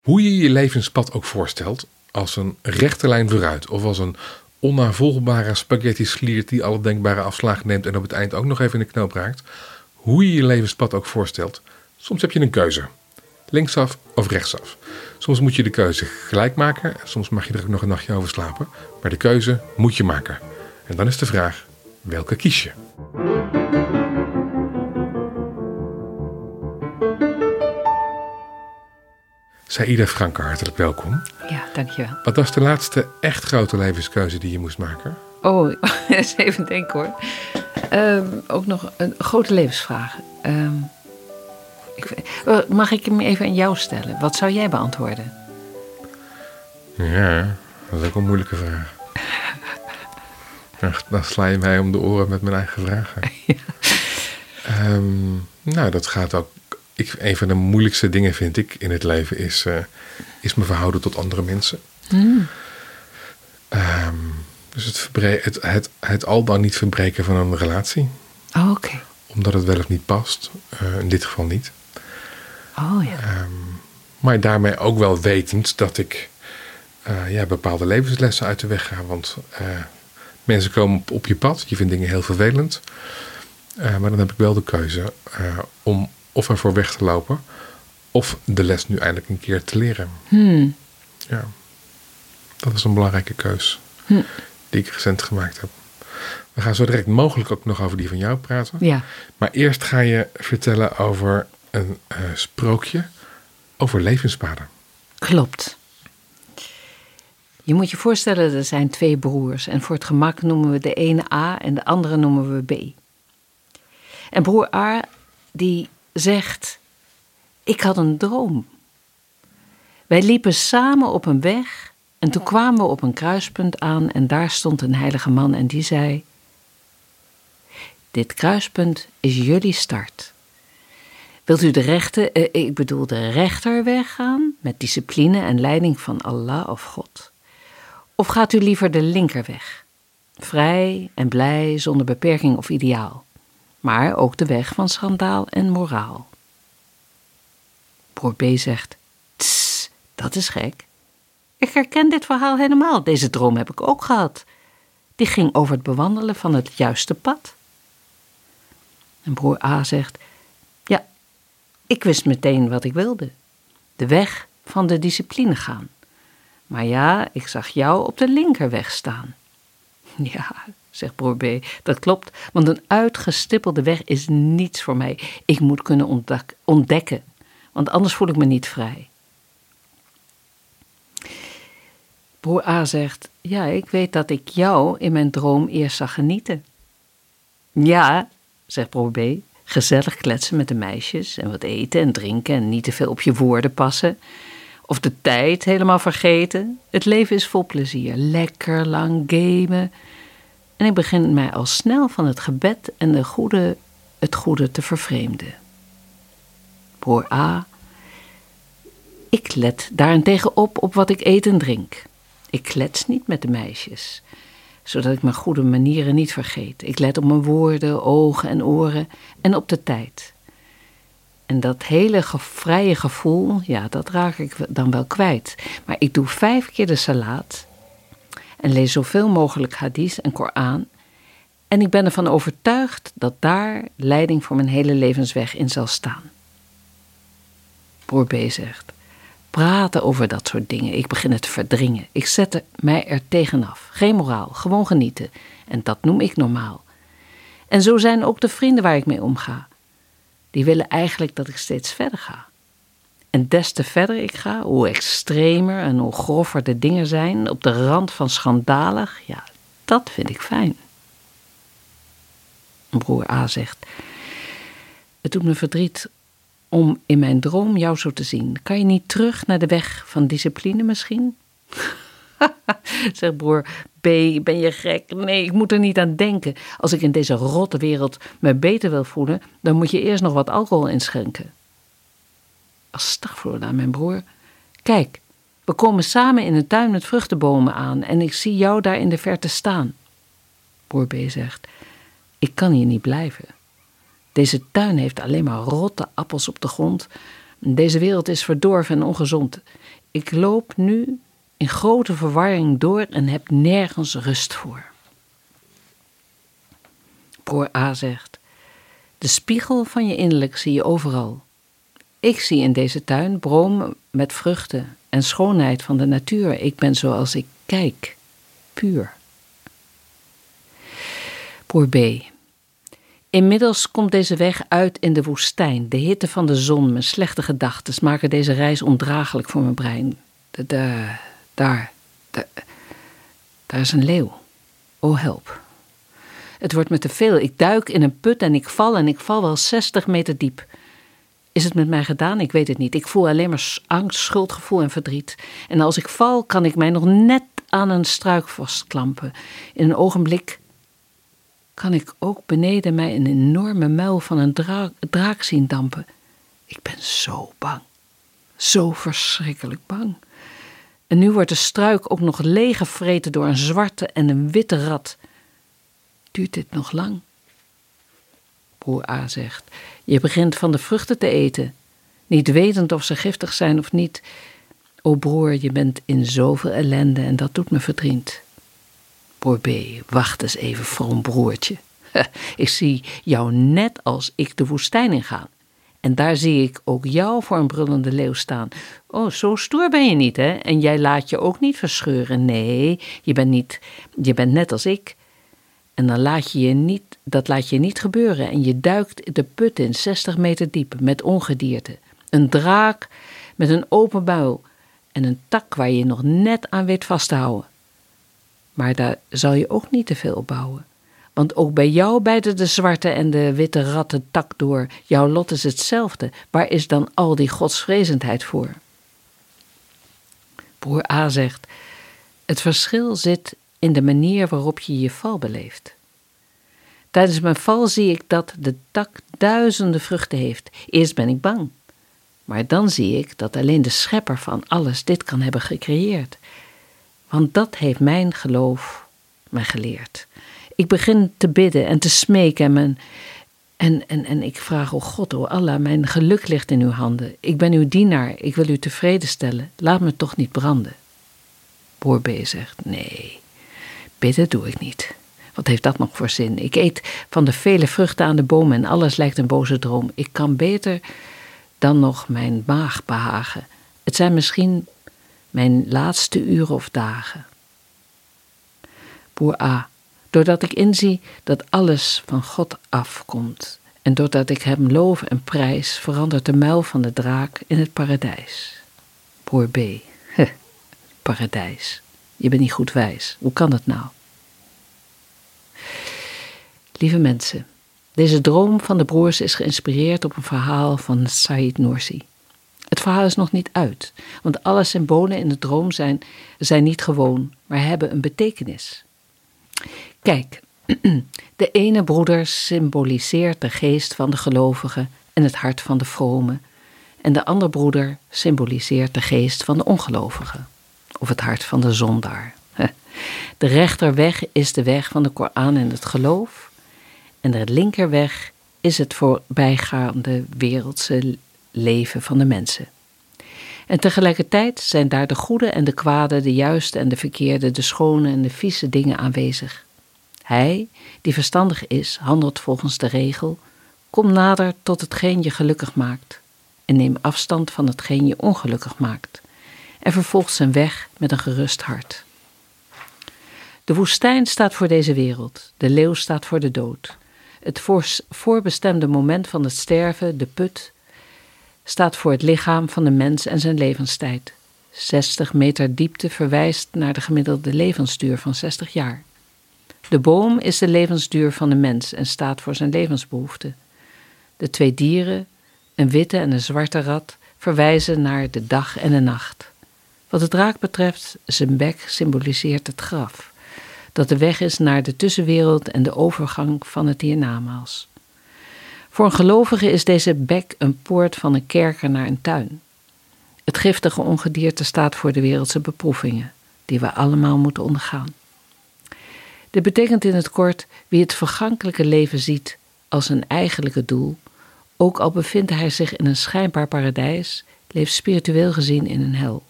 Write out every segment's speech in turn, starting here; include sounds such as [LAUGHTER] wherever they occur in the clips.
Hoe je je levenspad ook voorstelt, als een rechte lijn vooruit of als een onnavolgbare spaghetti sliert die alle denkbare afslagen neemt en op het eind ook nog even in de knoop raakt, hoe je je levenspad ook voorstelt, soms heb je een keuze. Linksaf of rechtsaf. Soms moet je de keuze gelijk maken, soms mag je er ook nog een nachtje over slapen, maar de keuze moet je maken. En dan is de vraag, welke kies je? Saïda Franke, hartelijk welkom. Ja, dankjewel. Wat was de laatste echt grote levenskeuze die je moest maken? Oh, [LAUGHS] eens even denken hoor. Ehm, ook nog een grote levensvraag. Ehm, ik, eh, mag ik hem even aan jou stellen? Wat zou jij beantwoorden? Ja, dat is ook een moeilijke vraag. Dan sla je mij om de oren met mijn eigen vragen. [LAUGHS] Ehm, nou, dat gaat ook ik, een van de moeilijkste dingen vind ik in het leven is, uh, is me verhouden tot andere mensen. Mm. Um, dus het, het, het, het, al dan niet verbreken van een relatie. Oh, oké. Omdat het wel of niet past. Uh, in dit geval niet. Oh ja. Um, maar daarmee ook wel wetend dat ik uh, ja, bepaalde levenslessen uit de weg ga. Want mensen komen op, op, je pad. Je vindt dingen heel vervelend. maar dan heb ik wel de keuze om of ervoor weg te lopen, of de les nu eindelijk een keer te leren. Hmm. Ja, dat is een belangrijke keus hmm. die ik recent gemaakt heb. We gaan zo direct mogelijk ook nog over die van jou praten. Ja. Maar eerst ga je vertellen over een uh, sprookje over levenspaden. Klopt. Je moet je voorstellen, er zijn twee broers. En voor het gemak noemen we de ene A en de andere noemen we B. En broer A, die zegt: Ik had een droom. Wij liepen samen op een weg en toen kwamen we op een kruispunt aan en daar stond een heilige man en die zei: Dit kruispunt is jullie start. Wilt u de rechte, eh, ik bedoel de rechterweg gaan met discipline en leiding van Allah of God? Of gaat u liever de linkerweg? Vrij en blij, zonder beperking of ideaal maar ook de weg van schandaal en moraal. Broer B zegt: Tss, dat is gek. Ik herken dit verhaal helemaal. Deze droom heb ik ook gehad. Die ging over het bewandelen van het juiste pad. En broer A zegt: Ja, ik wist meteen wat ik wilde: de weg van de discipline gaan. Maar ja, ik zag jou op de linkerweg staan. [LAUGHS] Ja, zegt broer B. Dat klopt, want een uitgestippelde weg is niets voor mij. Ik moet kunnen ontdekken, want anders voel ik me niet vrij. Broer A zegt: Ja, ik weet dat ik jou in mijn droom eerst zag genieten. Ja, zegt broer B, gezellig kletsen met de meisjes en wat eten en drinken en niet te veel op je woorden passen. Of de tijd helemaal vergeten. Het leven is vol plezier. Lekker lang gamen en ik begin mij al snel van het gebed en de goede, het goede te vervreemden. Broer A. Ik let daarentegen op op wat ik eet en drink. Ik klets niet met de meisjes, zodat ik mijn goede manieren niet vergeet. Ik let op mijn woorden, ogen en oren en op de tijd. En dat hele vrije gevoel, ja, dat raak ik dan wel kwijt. Maar ik doe vijf keer de salaat en lees zoveel mogelijk hadith en Koran. En ik ben ervan overtuigd dat daar leiding voor mijn hele levensweg in zal staan. Broer B zegt: Praten over dat soort dingen, ik begin het te verdringen. Ik zet mij er tegenaf. Geen moraal, gewoon genieten. En dat noem ik normaal. En zo zijn ook de vrienden waar ik mee omga. Die willen eigenlijk dat ik steeds verder ga. En des te verder ik ga, hoe extremer en hoe grover de dingen zijn, op de rand van schandalig, ja, dat vind ik fijn. Broer A zegt: Het doet me verdriet om in mijn droom jou zo te zien. Kan je niet terug naar de weg van discipline misschien? [LAUGHS] zegt broer B, ben je gek? Nee, ik moet er niet aan denken. Als ik in deze rotte wereld me beter wil voelen, dan moet je eerst nog wat alcohol inschenken. Astagfirullah, mijn broer. Kijk, we komen samen in een tuin met vruchtenbomen aan en ik zie jou daar in de verte staan. Broer B zegt, ik kan hier niet blijven. Deze tuin heeft alleen maar rotte appels op de grond. Deze wereld is verdorven en ongezond. Ik loop nu in grote verwarring door en heb nergens rust voor. Broer A zegt: De spiegel van je innerlijk zie je overal. Ik zie in deze tuin bomen met vruchten en schoonheid van de natuur. Ik ben zoals ik kijk, puur. Broer B. Inmiddels komt deze weg uit in de woestijn. De hitte van de zon, mijn slechte gedachten maken deze reis ondraaglijk voor mijn brein. De, de, daar, daar, daar is een leeuw. Oh help. Het wordt me te veel. Ik duik in een put en ik val en ik val wel 60 meter diep. Is het met mij gedaan? Ik weet het niet. Ik voel alleen maar angst, schuldgevoel en verdriet. En als ik val, kan ik mij nog net aan een struik vastklampen. In een ogenblik kan ik ook beneden mij een enorme muil van een draak, zien dampen. Ik ben zo bang. Zo verschrikkelijk bang. En nu wordt de struik ook nog leeggevreten door een zwarte en een witte rat. Duurt dit nog lang? Broer A zegt: Je begint van de vruchten te eten, niet wetend of ze giftig zijn of niet. O broer, je bent in zoveel ellende en dat doet me verdriet. Broer wacht eens even, vroom broertje. [LAUGHS] Ik zie jou net als ik de woestijn ingaan. En daar zie ik ook jou voor een brullende leeuw staan. Oh, zo stoer ben je niet, hè? En jij laat je ook niet verscheuren. Nee, je bent, niet, je bent net als ik. En dan laat je je niet, dat laat je niet gebeuren. En je duikt de put in, 60 meter diep, met ongedierte. Een draak met een open buil en een tak waar je nog net aan weet vasthouden. Maar daar zal je ook niet te veel op bouwen. Want ook bij jou bijten de zwarte en de witte ratten tak door. Jouw lot is hetzelfde. Waar is dan al die godsvrezendheid voor? Broer A zegt: Het verschil zit in de manier waarop je je val beleeft. Tijdens mijn val zie ik dat de tak duizenden vruchten heeft. Eerst ben ik bang. Maar dan zie ik dat alleen de schepper van alles dit kan hebben gecreëerd. Want dat heeft mijn geloof mij geleerd. Ik begin te bidden en te smeken en, en, en, en ik vraag, oh God, oh Allah, mijn geluk ligt in uw handen. Ik ben uw dienaar, ik wil u tevreden stellen. Laat me toch niet branden. Boer B zegt, nee, bidden doe ik niet. Wat heeft dat nog voor zin? Ik eet van de vele vruchten aan de bomen en alles lijkt een boze droom. Ik kan beter dan nog mijn maag behagen. Het zijn misschien mijn laatste uren of dagen. Boer A. Doordat ik inzie dat alles van God afkomt en doordat ik hem loof en prijs, verandert de muil van de draak in het paradijs. Boer B. [LAUGHS] paradijs. Je bent niet goed wijs. Hoe kan dat nou? Lieve mensen, deze droom van de broers is geïnspireerd op een verhaal van Said Nursi. Het verhaal is nog niet uit, want alle symbolen in de droom zijn, zijn niet gewoon, maar hebben een betekenis. Kijk, [CLEARS THROAT] de ene broeder symboliseert de geest van de gelovige en het hart van de vrome, en de andere broeder symboliseert de geest van de ongelovige of het hart van de zondaar. De rechterweg is de weg van de Koran en het geloof, en de linkerweg is het voorbijgaande wereldse leven van de mensen. En tegelijkertijd zijn daar de goede en de kwade, de juiste en de verkeerde, de schone en de vieze dingen aanwezig. Hij, die verstandig is, handelt volgens de regel: kom nader tot hetgeen je gelukkig maakt, en neem afstand van hetgeen je ongelukkig maakt, en vervolgt zijn weg met een gerust hart. De woestijn staat voor deze wereld, de leeuw staat voor de dood. Het voorbestemde moment van het sterven, de put, staat voor het lichaam van de mens en zijn levenstijd. 60 meter diepte verwijst naar de gemiddelde levensduur van 60 jaar. De boom is de levensduur van de mens en staat voor zijn levensbehoeften. De twee dieren, een witte en een zwarte rat, verwijzen naar de dag en de nacht. Wat de draak betreft, zijn bek symboliseert het graf, dat de weg is naar de tussenwereld en de overgang van het hiernamaals. Voor een gelovige is deze bek een poort van een kerker naar een tuin. Het giftige ongedierte staat voor de wereldse beproevingen, die we allemaal moeten ondergaan. Dit betekent in het kort wie het vergankelijke leven ziet als een eigenlijke doel, ook al bevindt hij zich in een schijnbaar paradijs, leeft spiritueel gezien in een hel.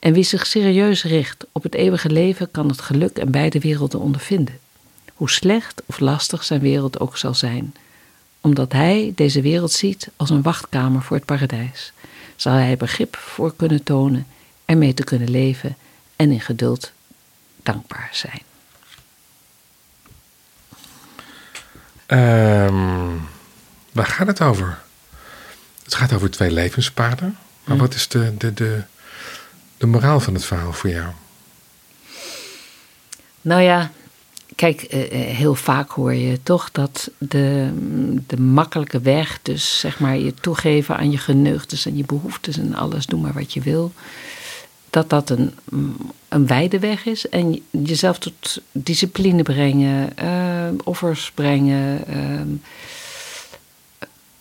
En wie zich serieus richt op het eeuwige leven kan het geluk en beide werelden ondervinden. Hoe slecht of lastig zijn wereld ook zal zijn. Omdat hij deze wereld ziet als een wachtkamer voor het paradijs, zal hij begrip voor kunnen tonen, ermee te kunnen leven en in geduld dankbaar zijn. Ehm, waar gaat het over? Het gaat over twee levenspaden. Maar Hm. wat is de, de, de, de moraal van het verhaal voor jou? Nou ja, kijk, eh, eh, heel vaak hoor je toch dat de, de makkelijke weg, dus zeg maar je toegeven aan je geneugtes en je behoeftes en alles, doe maar wat je wil, dat dat een, mm, een wijde weg is. En je- jezelf tot discipline brengen, eh, offers brengen. eh, in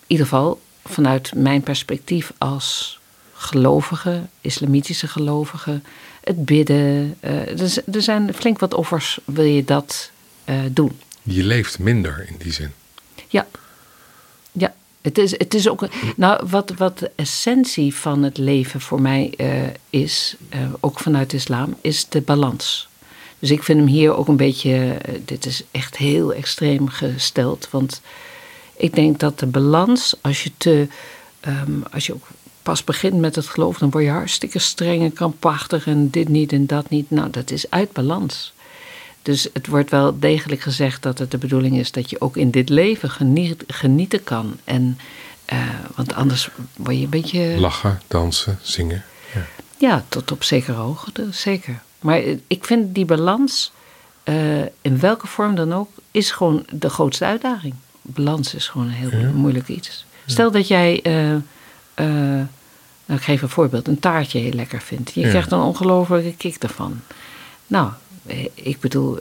ieder geval vanuit mijn perspectief als gelovige, islamitische gelovige, het bidden. eh, er, zijn flink wat offers, wil je dat eh, doen. Je leeft minder in die zin. Ja. Ja. Het is, het is ook. Nou, wat, wat de essentie van het leven voor mij eh, is, ook vanuit de islam, is de balans. Dus ik vind hem hier ook een beetje. dit is echt heel extreem gesteld. Want ik denk dat de balans, als je te. ehm, als je ook pas begint met het geloof, dan word je hartstikke streng en krampachtig en dit niet en dat niet. Nou, dat is uit balans. Dus het wordt wel degelijk gezegd dat het de bedoeling is dat je ook in dit leven geniet, genieten kan. En, eh, want anders word je een beetje. Lachen, dansen, zingen. Ja. Ja, tot op zekere hoogte, zeker. Maar ik vind die balans, eh, in welke vorm dan ook, is gewoon de grootste uitdaging. Balans is gewoon een heel Ja. moeilijk iets. Stel dat jij, eh, eh, nou, ik geef een voorbeeld, een taartje heel lekker vindt. Je Ja. krijgt een ongelofelijke kick ervan. Nou, eh, ik bedoel,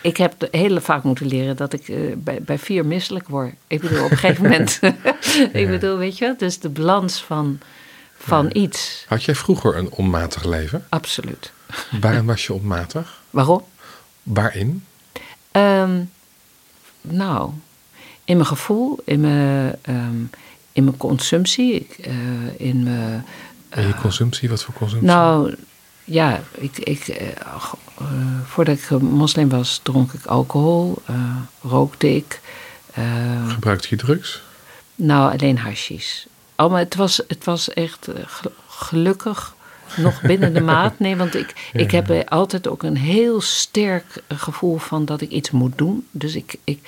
ik heb heel vaak moeten leren dat ik eh, bij, bij vier misselijk word. Ik bedoel, op een gegeven [LAUGHS] moment. [LAUGHS] ik bedoel, weet je, dus de balans van, van iets. Had jij vroeger een onmatig leven? Absoluut. Waarin [LAUGHS] was je onmatig? Waarom? Waarin? Ehm, nou, in mijn gevoel, in mijn, ehm, in mijn consumptie, ik, eh, in mijn. En je consumptie, wat voor consumptie? Nou, ja, ik, ik, eh, eh, voordat ik moslim was, dronk ik alcohol, eh, rookte ik. eh, Gebruikte je drugs? nou, alleen hashish. Oh, maar het was, het was echt eh, ge- gelukkig nog binnen de maat. Nee, want ik, [LAUGHS] ik heb eh, altijd ook een heel sterk gevoel van dat ik iets moet doen. Dus ik, ik,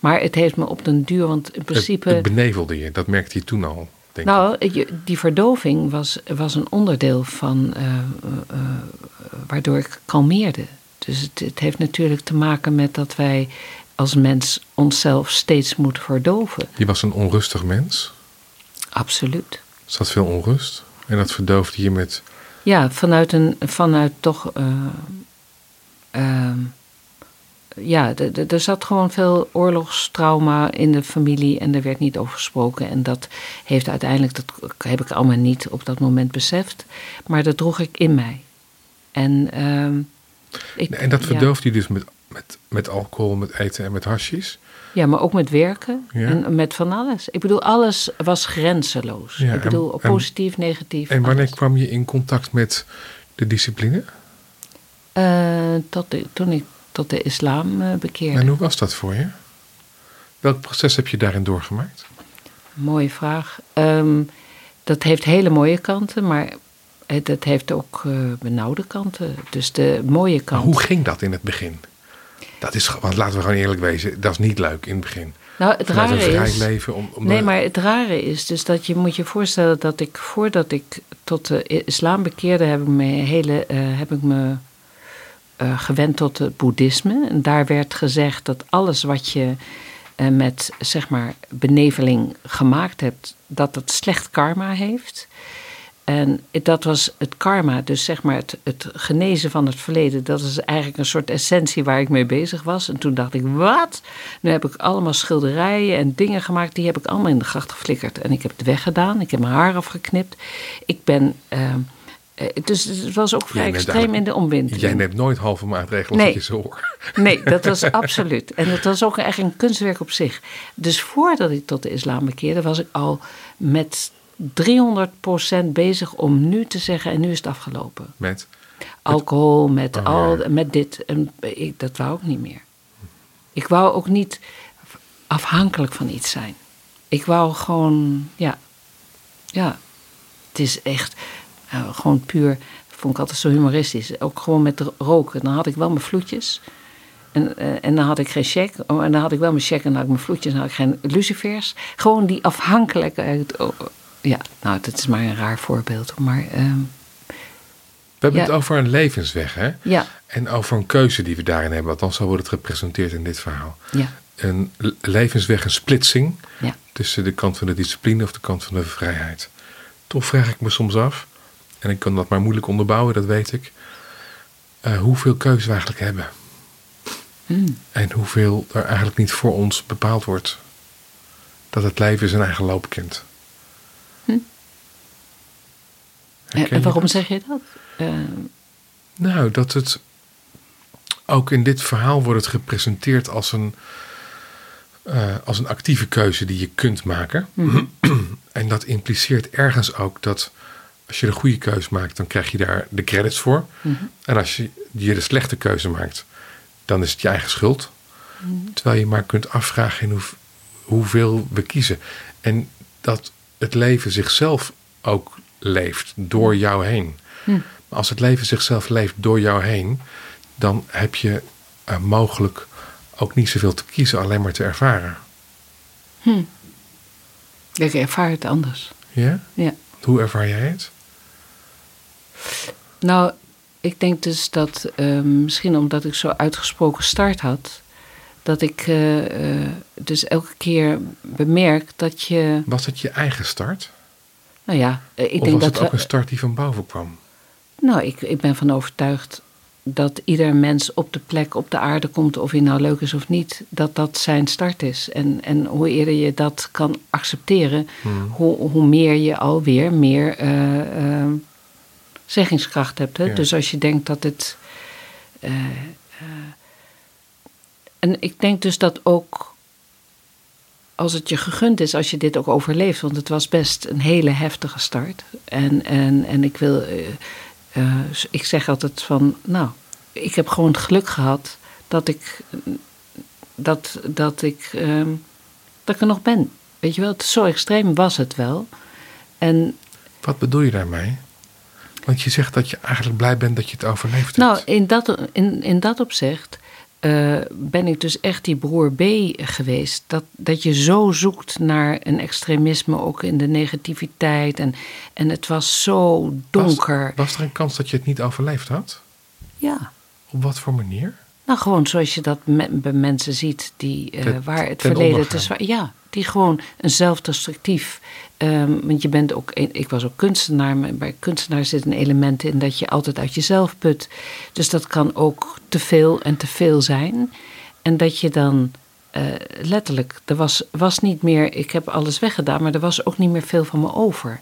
maar het heeft me op den duur, want in principe... Het, het benevelde je, dat merkte je toen al, denk ik. Nou, die verdoving was, was een onderdeel van eh, eh, waardoor ik kalmeerde. Dus het, het heeft natuurlijk te maken met dat wij als mens onszelf steeds moeten verdoven. Je was een onrustig mens. Absoluut. Er zat veel onrust. En dat verdoofde je met... Ja, vanuit, een, vanuit toch. eh, ehm, ja, er zat gewoon veel oorlogstrauma in de familie en er werd niet over gesproken. En dat heeft uiteindelijk, dat heb ik allemaal niet op dat moment beseft, maar dat droeg ik in mij. En, ehm, ik, En dat verdoofde je dus met, met, met alcohol, met eten en met hashish. Ja, maar ook met werken Ja. en met van alles. Ik bedoel, alles was grenzeloos. Ja, ik bedoel, en- positief, negatief. En wanneer alles. kwam je in contact met de discipline? Eh, tot de- toen ik tot de islam eh, bekeerde. En hoe was dat voor je? Welk proces heb je daarin doorgemaakt? Mooie vraag. Ehm, dat heeft hele mooie kanten, maar het, het heeft ook eh, benauwde kanten. Dus de mooie Maar kant. hoe ging dat in het begin? Dat is, want laten we gewoon eerlijk wezen, dat is niet leuk in het begin. nou, het Vanuit rare een is. leven. Om, om Nee, de- maar het rare is dus dat je moet je voorstellen dat ik voordat ik tot de islam bekeerde, heb ik me, hele, eh, heb ik me eh, gewend tot het boeddhisme. En daar werd gezegd dat alles wat je eh, met zeg maar beneveling gemaakt hebt, dat het slecht karma heeft. En dat was het karma, dus zeg maar het, het genezen van het verleden. Dat is eigenlijk een soort essentie waar ik mee bezig was. En toen dacht ik, wat? Nu heb ik allemaal schilderijen en dingen gemaakt. Die heb ik allemaal in de gracht geflikkerd. En ik heb het weggedaan. Ik heb mijn haar afgeknipt. Ik ben... eh, eh, dus het was ook vrij extreem in de omwenteling. Jij neemt nooit halve maatregelen Nee. als je ze hoort. [LAUGHS] Nee, dat was [LAUGHS] absoluut. En dat was ook echt een kunstwerk op zich. Dus voordat ik tot de islam bekeerde, was ik al met 300% bezig om nu te zeggen en nu is het afgelopen. Met? Alcohol, met, Oh, al, ja. met dit. En ik, dat wou ik niet meer. Ik wou ook niet afhankelijk van iets zijn. Ik wou gewoon, ja, ja. Het is echt eh, gewoon puur, vond ik altijd zo humoristisch. Ook gewoon met ro- roken. Dan had ik wel mijn vloetjes. En, eh, en dan had ik geen check. Oh, en dan had ik wel mijn check en dan had ik mijn vloetjes. En dan had ik geen lucifers. Gewoon die afhankelijkheid. Ja, nou, dat is maar een raar voorbeeld. Maar ehm, We hebben Ja. het over een levensweg, hè? ja, En over een keuze die we daarin hebben. Althans, zo wordt het gepresenteerd in dit verhaal. ja, Een levensweg, een splitsing ja. tussen de kant van de discipline of de kant van de vrijheid. Toch vraag ik me soms af, en ik kan dat maar moeilijk onderbouwen, dat weet ik, eh, hoeveel keuze we eigenlijk hebben. Hmm. En hoeveel er eigenlijk niet voor ons bepaald wordt. Dat het leven zijn eigen loop kent. Hm. En, waarom dat? zeg je dat? Eh, Nou, dat het ook in dit verhaal wordt het gepresenteerd als een, eh, als een actieve keuze die je kunt maken. Mhm. en dat impliceert ergens ook dat als je de goede keuze maakt, dan krijg je daar de credits voor. mhm. En als je, je de slechte keuze maakt, dan is het je eigen schuld. Mhm. Terwijl je maar kunt afvragen in hoe, hoeveel we kiezen. En dat het leven zichzelf ook leeft door jou heen. Hm. Maar als het leven zichzelf leeft door jou heen, dan heb je eh, mogelijk ook niet zoveel te kiezen, alleen maar te ervaren. Ik ervaar het anders. Ja? Ja. Hoe ervaar jij het? Nou, ik denk dus dat eh, misschien omdat ik zo uitgesproken start had, dat ik eh, eh, dus elke keer bemerk dat je, Was het je eigen start? Nou ja, eh, ik of denk was dat het ook we- een start die van boven kwam? Nou, ik, ik ben van overtuigd dat ieder mens op de plek op de aarde komt, of hij nou leuk is of niet, dat dat zijn start is. En, en hoe eerder je dat kan accepteren, Hmm. hoe, hoe meer je alweer meer eh, eh, zeggingskracht hebt. Hè? Ja. Dus als je denkt dat het. en ik denk dus dat ook. Als het je gegund is, als je dit ook overleeft, want het was best een hele heftige start. En, en, en ik wil. eh, eh, ik zeg altijd van. Nou, ik heb gewoon het geluk gehad dat ik. Dat, dat ik. ehm, dat ik er nog ben. Weet je wel, het, zo extreem was het wel. En Wat bedoel je daarmee? Want je zegt dat je eigenlijk blij bent dat je het overleefd Nou, hebt. in dat, in, in dat opzicht eh, ben ik dus echt die broer B geweest. Dat, dat je zo zoekt naar een extremisme, ook in de negativiteit. En, en het was zo donker. Was, was er een kans dat je het niet overleefd had? Ja. Op wat voor manier? Nou, gewoon zoals je dat me- bij mensen ziet die, eh, Ten- waar het verleden te zwaar... Ja, die gewoon een zelfdestructief... ehm, want je bent ook... Ik was ook kunstenaar, maar bij kunstenaar zit een element in dat je altijd uit jezelf put. Dus dat kan ook te veel en te veel zijn. En dat je dan eh, letterlijk... Er was, was niet meer... Ik heb alles weggedaan, maar er was ook niet meer veel van me over.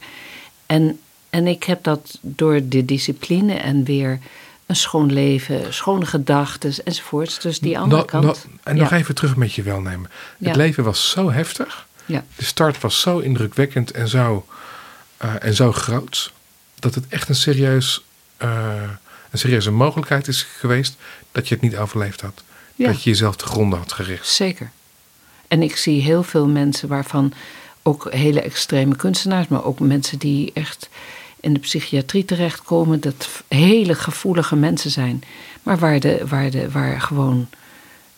En, en ik heb dat door de discipline en weer een schoon leven, schone gedachten enzovoorts. Dus die andere No- kant. no- en nog ja, even terug met je welnemen. Het Ja. leven was zo heftig. ja, De start was zo indrukwekkend en zo, eh, en zo groot. Dat het echt een, serieus, eh, een serieuze mogelijkheid is geweest dat je het niet overleefd had. Ja. Dat je jezelf te gronden had gericht. zeker. En ik zie heel veel mensen waarvan ook hele extreme kunstenaars, maar ook mensen die echt in de psychiatrie terechtkomen, dat hele gevoelige mensen zijn. Maar waar, de, waar, de, waar gewoon.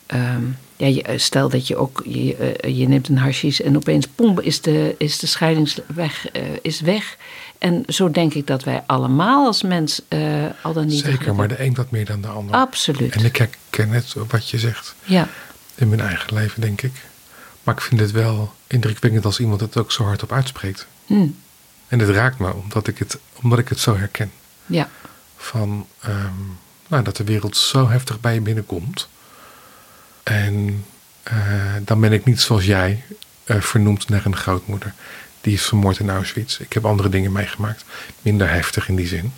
ehm, ja, je, stel dat je ook. Je, eh, je neemt een hashish en opeens pom, is de, is de scheidingsweg eh, is weg. En zo denk ik dat wij allemaal als mens eh, al dan niet. Zeker, maar de een wat meer dan de ander. Absoluut. En ik herken net wat je zegt Ja, in mijn eigen leven, denk ik. Maar ik vind het wel indrukwekkend als iemand het ook zo hardop uitspreekt. hm, En het raakt me omdat ik het, omdat ik het zo herken. ja, Van ehm, nou, dat de wereld zo heftig bij je binnenkomt. En eh, dan ben ik niet zoals jij eh, vernoemd naar een grootmoeder. Die is vermoord in Auschwitz. Ik heb andere dingen meegemaakt. Minder heftig in die zin.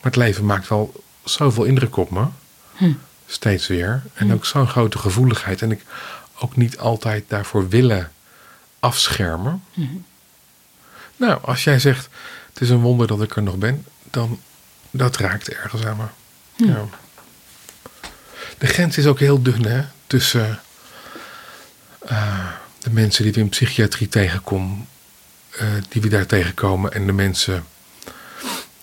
Maar het leven maakt wel zoveel indruk op me. Hm. Steeds weer. En ook zo'n grote gevoeligheid. En ik ook niet altijd daarvoor willen afschermen. Mhm. Nou, als jij zegt, het is een wonder dat ik er nog ben, dan dat raakt ergens aan me. Ja. De grens is ook heel dun, hè, tussen eh, de mensen die we in psychiatrie tegenkomen, eh, die we daar tegenkomen, en de mensen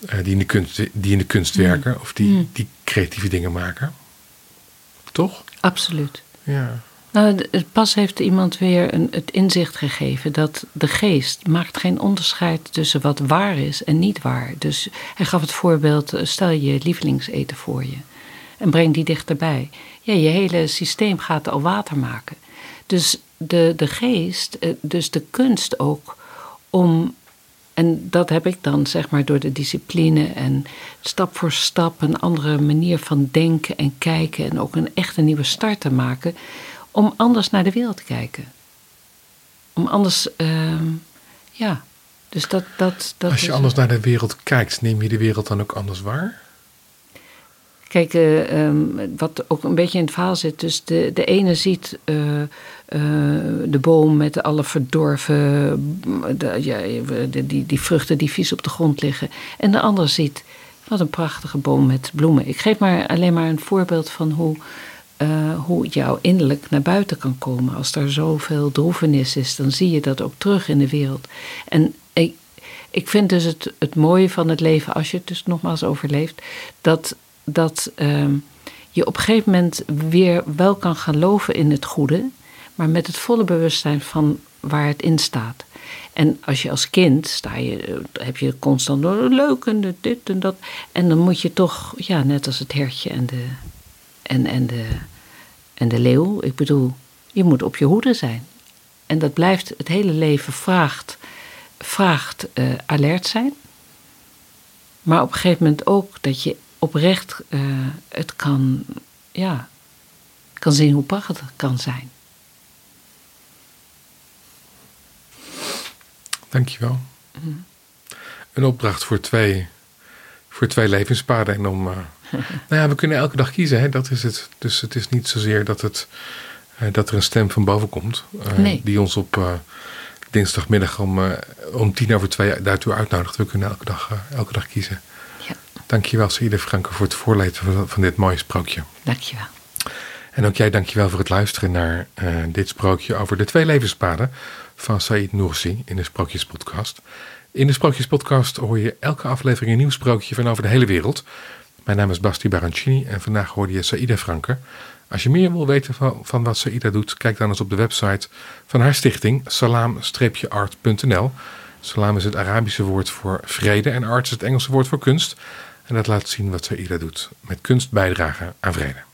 eh, die, in de kunst, die in de kunst werken of die, die creatieve dingen maken. Toch? Absoluut. Ja. Nou, pas heeft iemand weer een, het inzicht gegeven dat de geest maakt geen onderscheid tussen wat waar is en niet waar. Dus hij gaf het voorbeeld, eh, stel je lievelingseten voor je en breng die dichterbij. Ja, je hele systeem gaat al water maken. Dus de, de geest, eh, dus de kunst ook om en dat heb ik dan zeg maar door de discipline en stap voor stap een andere manier van denken en kijken en ook een echte nieuwe start te maken om anders naar de wereld te kijken. Om anders, ehm, ja, dus dat... dat, dat Als je anders naar de wereld kijkt, neem je de wereld dan ook anders waar? Kijk, eh, ehm, wat ook een beetje in het verhaal zit. Dus de, de ene ziet eh, eh, de boom met alle verdorven. De, ja, de- die, die vruchten die vies op de grond liggen. En de ander ziet. Wat een prachtige boom met bloemen. Ik geef maar alleen maar een voorbeeld van hoe, eh, hoe jouw innerlijk naar buiten kan komen. Als er zoveel droevenis is, dan zie je dat ook terug in de wereld. En ik, ik vind dus het, het mooie van het leven, als je het dus nogmaals overleeft, dat, dat ehm, je op een gegeven moment weer wel kan geloven in het goede, maar met het volle bewustzijn van waar het in staat. En als je als kind sta je, eh, heb je constant oh, leuk en dit en dat. En dan moet je toch, ja, net als het hertje en de, en, en de, en de leeuw. Ik bedoel, je moet op je hoede zijn. En dat blijft het hele leven vraagt, vraagt eh, alert zijn. Maar op een gegeven moment ook dat je oprecht eh, het kan, ja, kan zien hoe prachtig het kan zijn. Dankjewel. Een opdracht voor twee, voor twee levenspaden. En om, eh, [LAUGHS] nou ja, we kunnen elke dag kiezen, hè? dat is het. Dus het is niet zozeer dat, het, eh, dat er een stem van boven komt. eh, Nee. Die ons op eh, dinsdagmiddag om, om tien over twee daartoe uitnodigt. We kunnen elke dag, elke dag kiezen. Ja, Dankjewel, Saïde Franke, voor het voorlezen van, van dit mooie sprookje. dankjewel. En ook jij dankjewel voor het luisteren naar dit sprookje over de twee levenspaden van Said Noursi in de Sprookjespodcast. In de Sprookjespodcast hoor je elke aflevering een nieuw sprookje van over de hele wereld. Mijn naam is Basti Barancini en vandaag hoorde je Saïda Franke. Als je meer wil weten van, van wat Saïda doet, kijk dan eens op de website van haar stichting salam-art.nl. Salam is het Arabische woord voor vrede en art is het Engelse woord voor kunst. En dat laat zien wat Saïda doet met kunst bijdragen aan vrede.